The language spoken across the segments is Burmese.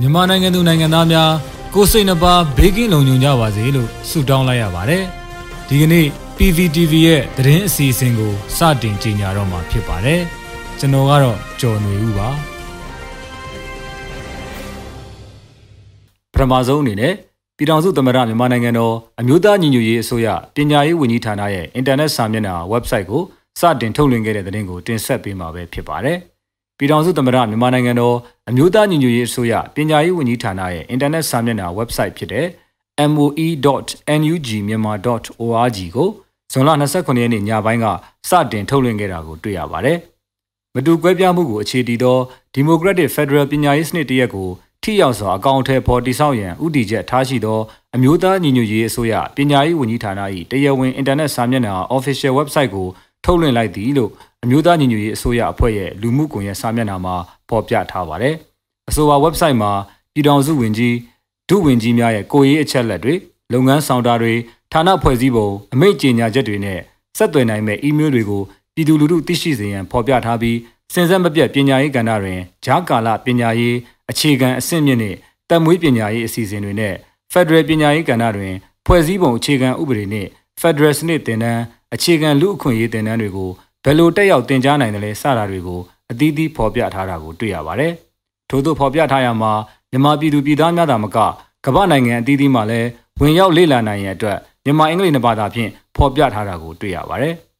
မြန်မာနိုင်ငံသူနိုင်ငံသားများကိုစိတ်နှပါဘေးကင်းလုံခြုံကြပါစေလို့ဆုတောင်းလိုက်ရပါတယ်။ဒီကနေ့ PVTV ရဲ့သတင်းအစီအစဉ်ကိုစတင်ကြေညာတော့မှာဖြစ်ပါတယ်။ကျွန်တော်ကတော့ကျော်နေဦးပါပထမဆုံးအနေနဲ့ပြည်ထောင်စုသမ္မတမြန်မာနိုင်ငံတော်အမျိုးသားညီညွတ်ရေးအစိုးရပညာရေးဝန်ကြီးဌာနရဲ့အင်တာနက်စာမျက်နှာ website ကိုစတင်ထုတ်လွှင့်ခဲ့တဲ့သတင်းကိုတင်ဆက်ပေးမှာပဲဖြစ်ပါတယ်။ ပြည်ထောင်စုသမ္မတမြန်မာနိုင်ငံတော်အမျိုးသားညီညွတ်ရေးအစိုးရပညာရေးဝန်ကြီးဌာနရဲ့အင်တာနက်စာမျက်နှာ website ဖြစ်တဲ့ moe.nugmyanmar.org ကိုဇွန်လ29ရက်နေ့ညပိုင်းကစတင်ထုတ်လွှင့်ခဲ့တာကိုတွေ့ရပါတယ်။မတူကွဲပြားမှုကိုအခြေတည်သော Democratic Federal ပညာရေးစနစ်တရက်ကိုထိရောက်စွာအကောင့်ထဲပေါ်တိဆောက်ရန်ဥတီချက်ထားရှိသောအမျိုးသားညီညွတ်ရေးအစိုးရပညာရေးဝန်ကြီးဌာန၏တရားဝင်အင်တာနက်စာမျက်နှာ official website ကိုထုတ်လွှင့်လိုက်သည်လို့ အမျိုးသားညီညွတ်ရေးအစိုးရအဖွဲ့ရဲ့လူမှုကွန်ရက်စာမျက်နှာမှာဖော်ပြထားပါတယ်။အဆိုပါ website မှာပြည်ထောင်စုဝန်ကြီးဒုဝန်ကြီးများရဲ့ကိုယ်ရေးအချက်လက်တွေလုပ်ငန်းဆောင်တာတွေဌာနဖွဲ့စည်းပုံအမိန့်ကြေညာချက်တွေနဲ့ဆက်သွယ်နိုင်မဲ့ email တွေကိုပြည်သူလူထုသိရှိစေရန်ဖော်ပြထားပြီးစင်ဆက်မပြတ်ပညာရေးကဏ္ဍတွင်ဂျားကာလပညာရေးအခြေခံအဆင့်မြင့်နှင့်တက်မွေးပညာရေးအစီအစဉ်တွေနဲ့ Federal ပညာရေးကဏ္ဍတွင်ဖွဲ့စည်းပုံအခြေခံဥပဒေနှင့် Federal စနစ်သင်တန်းအခြေခံလူအခွင့်အရေးသင်တန်းတွေကို ဘယ်လိုတက်ရောက်သင်ကြားနိုင်တယ်လဲစတာတွေကိုအသီးသီးဖော်ပြထားတာကိုတွေ့ရပါတယ်။ထို့သောဖော်ပြထားရမှာမြန်မာပြည်သူပြည်သားများသာမကကမ္ဘာနိုင်ငံအသီးသီးမှာလည်းဝင်ရောက်လေ့လာနိုင်ရန်အတွက်မြန်မာအင်္ဂလိပ်နှစ်ဘာသာဖြင့်ဖော်ပြထားတာကိုတွေ့ရပါတယ်။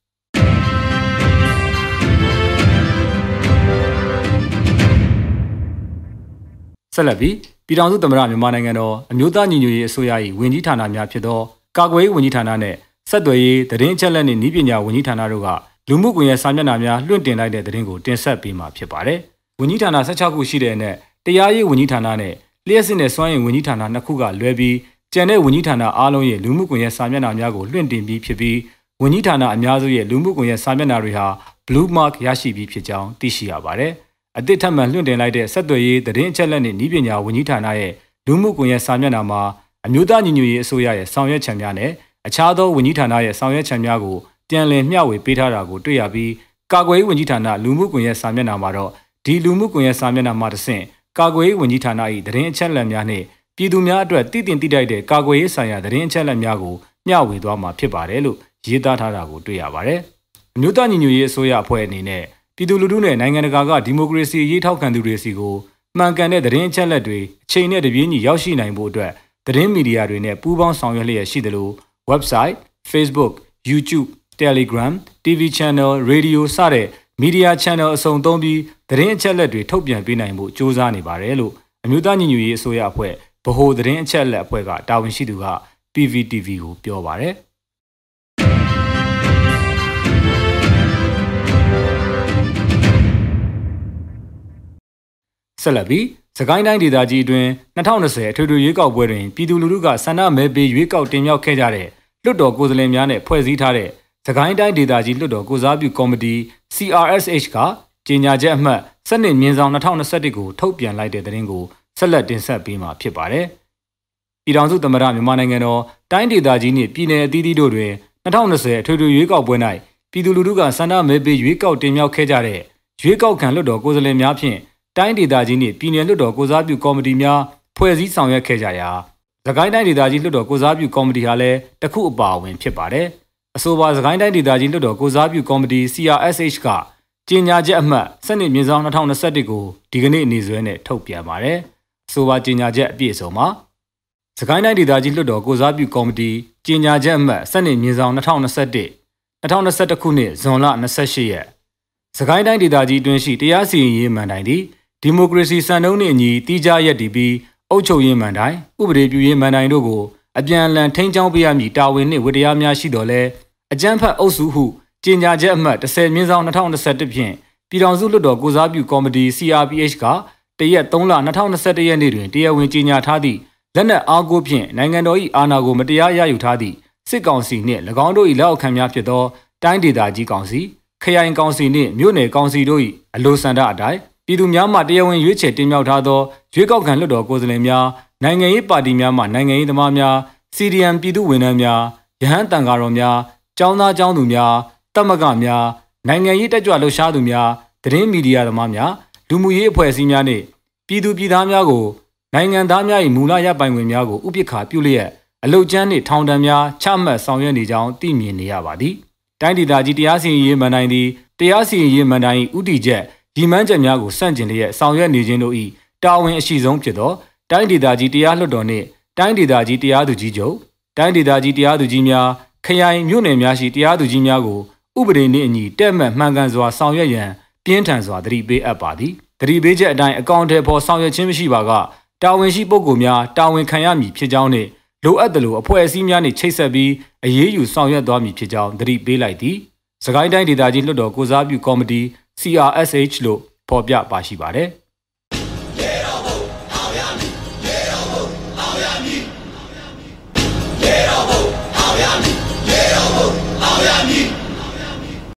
ဆက်လက်ပြီးပြည်ထောင်စုသမ္မတမြန်မာနိုင်ငံတော်အမျိုးသားညီညွတ်ရေးအစိုးရ၏ဝန်ကြီးဌာနများဖြစ်သောကာကွယ်ရေးဝန်ကြီးဌာနနဲ့ဆက်သွယ်ရေးသတင်းအချက်အလက်နှင့်ဤပညာဝန်ကြီးဌာနတို့က လူမှုကွန်ရက်စာမျက်နှာများလွှင့်တင်လိုက်တဲ့သတင်းကိုတင်ဆက်ပေးမှာဖြစ်ပါတယ်။ဝန်ကြီးဌာန16ခုရှိတဲ့အနက်တရားရေးဝန်ကြီးဌာနနဲ့လျှက်စစ်နဲ့စွမ်းရည်ဝန်ကြီးဌာနနှစ်ခုကလွဲပြီးကျန်တဲ့ဝန်ကြီးဌာနအားလုံးရဲ့လူမှုကွန်ရက်စာမျက်နှာများကိုလွှင့်တင်ပြီးဖြစ်ပြီးဝန်ကြီးဌာနအများစုရဲ့လူမှုကွန်ရက်စာမျက်နှာတွေဟာ blue mark ရရှိပြီးဖြစ်ကြောင်းသိရှိရပါတယ်။အသစ်ထပ်မံလွှင့်တင်လိုက်တဲ့ဆက်သွယ်ရေးသတင်းအချက်အလက်နှင့်ဤပညာဝန်ကြီးဌာနရဲ့လူမှုကွန်ရက်စာမျက်နှာမှာအမျိုးသားညီညွတ်ရေးအစိုးရရဲ့ဆောင်ရွက်ချက်များနဲ့အခြားသောဝန်ကြီးဌာနရဲ့ဆောင်ရွက်ချက်များကို ပြန်လည်မျှဝေပေးထားတာကိုတွေ့ရပြီးကာကွယ်ရေးဝန်ကြီးဌာနလူမှုကွန်ရက်စာမျက်နှာမှာတော့ဒီလူမှုကွန်ရက်စာမျက်နှာမှာတဆင့်ကာကွယ်ရေးဝန်ကြီးဌာန၏သတင်းအချက်အလက်များနှင့်ပြည်သူများအတွက်တည်တင်တည်တိုက်တဲ့ကာကွယ်ရေးဆိုင်ရာသတင်းအချက်အလက်များကိုမျှဝေသွားမှာဖြစ်ပါတယ်လို့ရေးသားထားတာကိုတွေ့ရပါတယ်။အမျိုးသားညီညွတ်ရေးအစိုးရအဖွဲ့အနေနဲ့ပြည်သူလူထုနဲ့နိုင်ငံတကာကဒီမိုကရေစီရေးထောက်ခံသူတွေစီကိုမှန်ကန်တဲ့သတင်းအချက်အလက်တွေအချိန်နဲ့တပြေးညီရောက်ရှိနိုင်ဖို့အတွက်သတင်းမီဒီယာတွေနဲ့ပူးပေါင်းဆောင်ရွက်လျက်ရှိသလို website, Facebook, YouTube, Telegram, TV channel, radio စတဲ့ media channel အစုံသုံးပြီးသတင်းအချက်အလက်တွေထုတ်ပြန်ပေးနိုင်ဖို့ကြိုးစားနေပါတယ်လို့အမျိုးသားညီညွတ်ရေးအစိုးရအဖွဲ့ဗဟိုသတင်းအချက်အလက်အဖွဲ့ကတာဝန်ရှိသူက PVTV ကိုပြောပါတယ်။ဆက်လက်ပြီးစကိုင်းတိုင်းဒေသကြီးအတွင်း2020အထွေထွေရွေးကောက်ပွဲတွင်ပြည်သူလူထုကဆန္ဒမဲပေးရွေးကောက်တင်မြှောက်ခဲ့ကြတဲ့လွှတ်တော်ကိုယ်စားလှယ်များနဲ့ဖွဲ့စည်းထားတဲ့ စကိုင်းတိုင်းဒေသကြီးလွှတ်တော်ကိုစားပြုကော်မတီ CRSH ကကြေညာချက်အမှတ်စနစ်မြင်းဆောင်2021ကိုထုတ်ပြန်လိုက်တဲ့သတင်းကိုဆက်လက်တင်ဆက်ပေးမှာဖြစ်ပါတယ်။ပြည်ထောင်စုသမ္မတမြန်မာနိုင်ငံတော်တိုင်းဒေသကြီးနှင့်ပြည်내အသီးသီးတို့တွင်2020အထွေထွေရွေးကောက်ပွဲ၌ပြည်သူလူထုကဆန္ဒမဲပေးရွေးကောက်တင်မြှောက်ခဲ့ကြတဲ့ရွေးကောက်ခံလွှတ်တော်ကိုယ်စားလှယ်များဖြင့်တိုင်းဒေသကြီးနှင့်ပြည်내လွှတ်တော်ကိုစားပြုကော်မတီများဖွဲ့စည်းဆောင်ရွက်ခဲ့ကြရာသခိုင်းတိုင်းဒေသကြီးလွှတ်တော်ကိုစားပြုကော်မတီဟာလည်းတခုအပါအဝင်ဖြစ်ပါတယ်။ အဆိုပါသခိုင်းတိုင်းဒေသကြီးလွှတ်တော်ကိုစားပြုကော်မတီ CRSH ကကြေညာချက်အမှတ်စနစ်မြင်းဆောင်2021ကိုဒီကနေ့နေ့စွဲနဲ့ထုတ်ပြန်ပါတယ်။အဆိုပါကြေညာချက်အပြည့်အစုံမှာသခိုင်းတိုင်းဒေသကြီးလွှတ်တော်ကိုစားပြုကော်မတီကြေညာချက်အမှတ်စနစ်မြင်းဆောင်2021 2021ခုနှစ်ဇွန်လ28ရက်စကိုင်းတိုင်းဒေသကြီးအတွင်းရှိတရားစီရင်ရေးမှန်တိုင်သည်ဒီမိုကရေစီစံနှုန်းနှင့်အညီတည်ကြရက်တည်ပြီးအုပ်ချုပ်ရေးမှန်တိုင်ဥပဒေပြုရေးမှန်တိုင်တို့ကို အပြန်အလှန်ထိန်းကျောင်းပေးရမည်တာဝန်နှင့်ဝတ္တရားများရှိတော်လဲအကြမ်းဖက်အုပ်စုဟုကြေညာချက်အမှတ်30မြင်းဆောင်2021ဖြင့်ပြည်ထောင်စုလွှတ်တော်ကိုစားပြုကော်မတီ CRPH ကတရက်3လ2021ရက်နေ့တွင်တရားဝင်ကြေညာထားသည့်လက်နက်အားကိုးဖြင့်နိုင်ငံတော်၏အာဏာကိုမတရားရယူထားသည့်စစ်ကောင်စီနှင့်၎င်းတို့၏လက်အောက်ခံများဖြစ်သောတိုင်းဒေသကြီးကောင်စီခရိုင်ကောင်စီနှင့်မြို့နယ်ကောင်စီတို့၏အလိုဆန္ဒအတိုင်း ပြည်သူများမှတရားဝင်ရွေးချယ်တင်မြှောက်ထားသောရွေးကောက်ခံလွှတ်တော်ကိုယ်စားလှယ်များနိုင်ငံရေးပါတီများမှနိုင်ငံရေးသမားများ CDM ပြည်သူဝန်ထမ်းများရဟန်းတန်ဃာတော်များကျောင်းသားကျောင်းသူများတပ်မကများနိုင်ငံရေးတက်ကြွလှုပ်ရှားသူများသတင်းမီဒီယာသမားများလူမှုရေးအဖွဲ့အစည်းများနှင့်ပြည်သူပြည်သားများကိုနိုင်ငံသားများ၏မူလရပိုင်ခွင့်များကိုဥပက္ခပြုလျက်အလုတ်ကျန်းနှင့်ထောင်ဒဏ်များချမှတ်ဆောင်ရွက်နေကြောင်းသိမြင်နေရပါသည်တိုင်းဒေသကြီးတရားစီရင်ရေးမန်တိုင်းသည်တရားစီရင်ရေးမန်တိုင်းဥတီချက် ဒီမှန်းချက်များကိုစန့်ကျင်လျက်ဆောင်ရွက်နေခြင်းတို့၏တာဝန်အရှိဆုံးဖြစ်သောတိုင်းဒေသကြီးတရားလွှတ်တော်နှင့်တိုင်းဒေသကြီးတရားသူကြီးချုပ်တိုင်းဒေသကြီးတရားသူကြီးများခရိုင်မြို့နယ်များရှိတရားသူကြီးများကိုဥပဒေနှင့်အညီတက်မှတ်မှန်ကန်စွာဆောင်ရွက်ရန်ပြင်းထန်စွာတတိပေးအပ်ပါသည်တတိပေးချက်အတိုင်းအကောင့်ထဲပေါ်ဆောင်ရွက်ခြင်းမရှိပါကတာဝန်ရှိပုဂ္ဂိုလ်များတာဝန်ခံရမည်ဖြစ်ကြောင်းနှင့်လိုအပ်သလိုအဖွဲ့အစည်းများနှင့်ချိတ်ဆက်ပြီးအရေးယူဆောင်ရွက်သွားမည်ဖြစ်ကြောင်းတတိပေးလိုက်သည်စကိုင်းတိုင်းဒေသကြီးလွှတ်တော်ကိုစားပြုကော်မတီ CRSH လို့ဖော်ပြပါရှိပါတယ်အောင်ရမည်